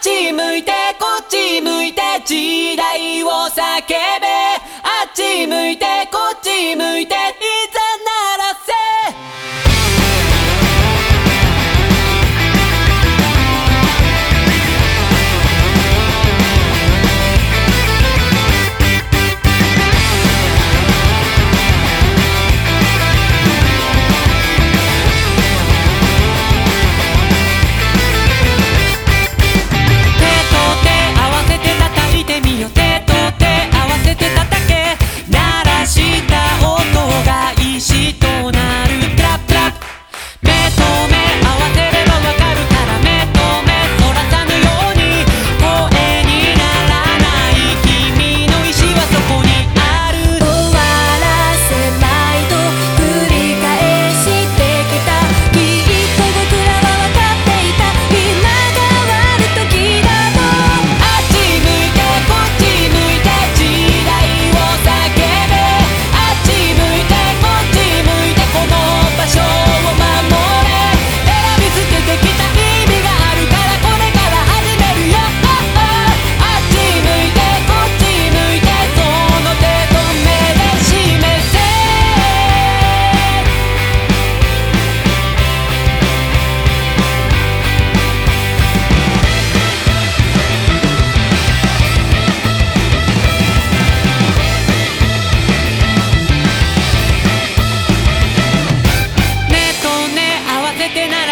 ち向いてこっち向いて時代を叫べ。あっち向いてこっち向いて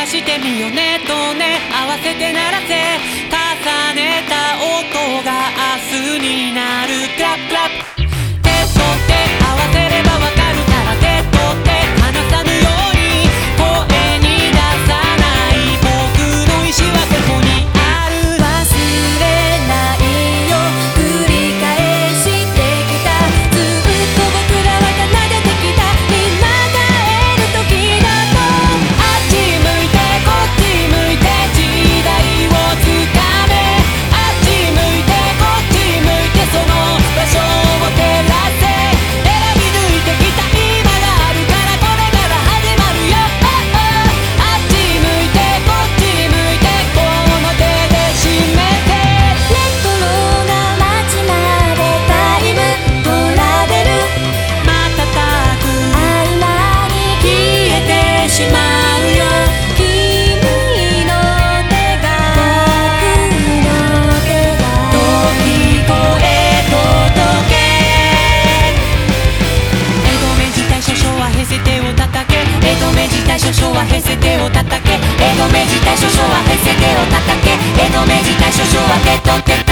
してみよね。とね？合わせて鳴らせ。重ねた音が明日になる。クラップクラップ諸書はへせ手を叩け。江戸目治大書書はへせ手を叩け。江戸目治大書書は手と手と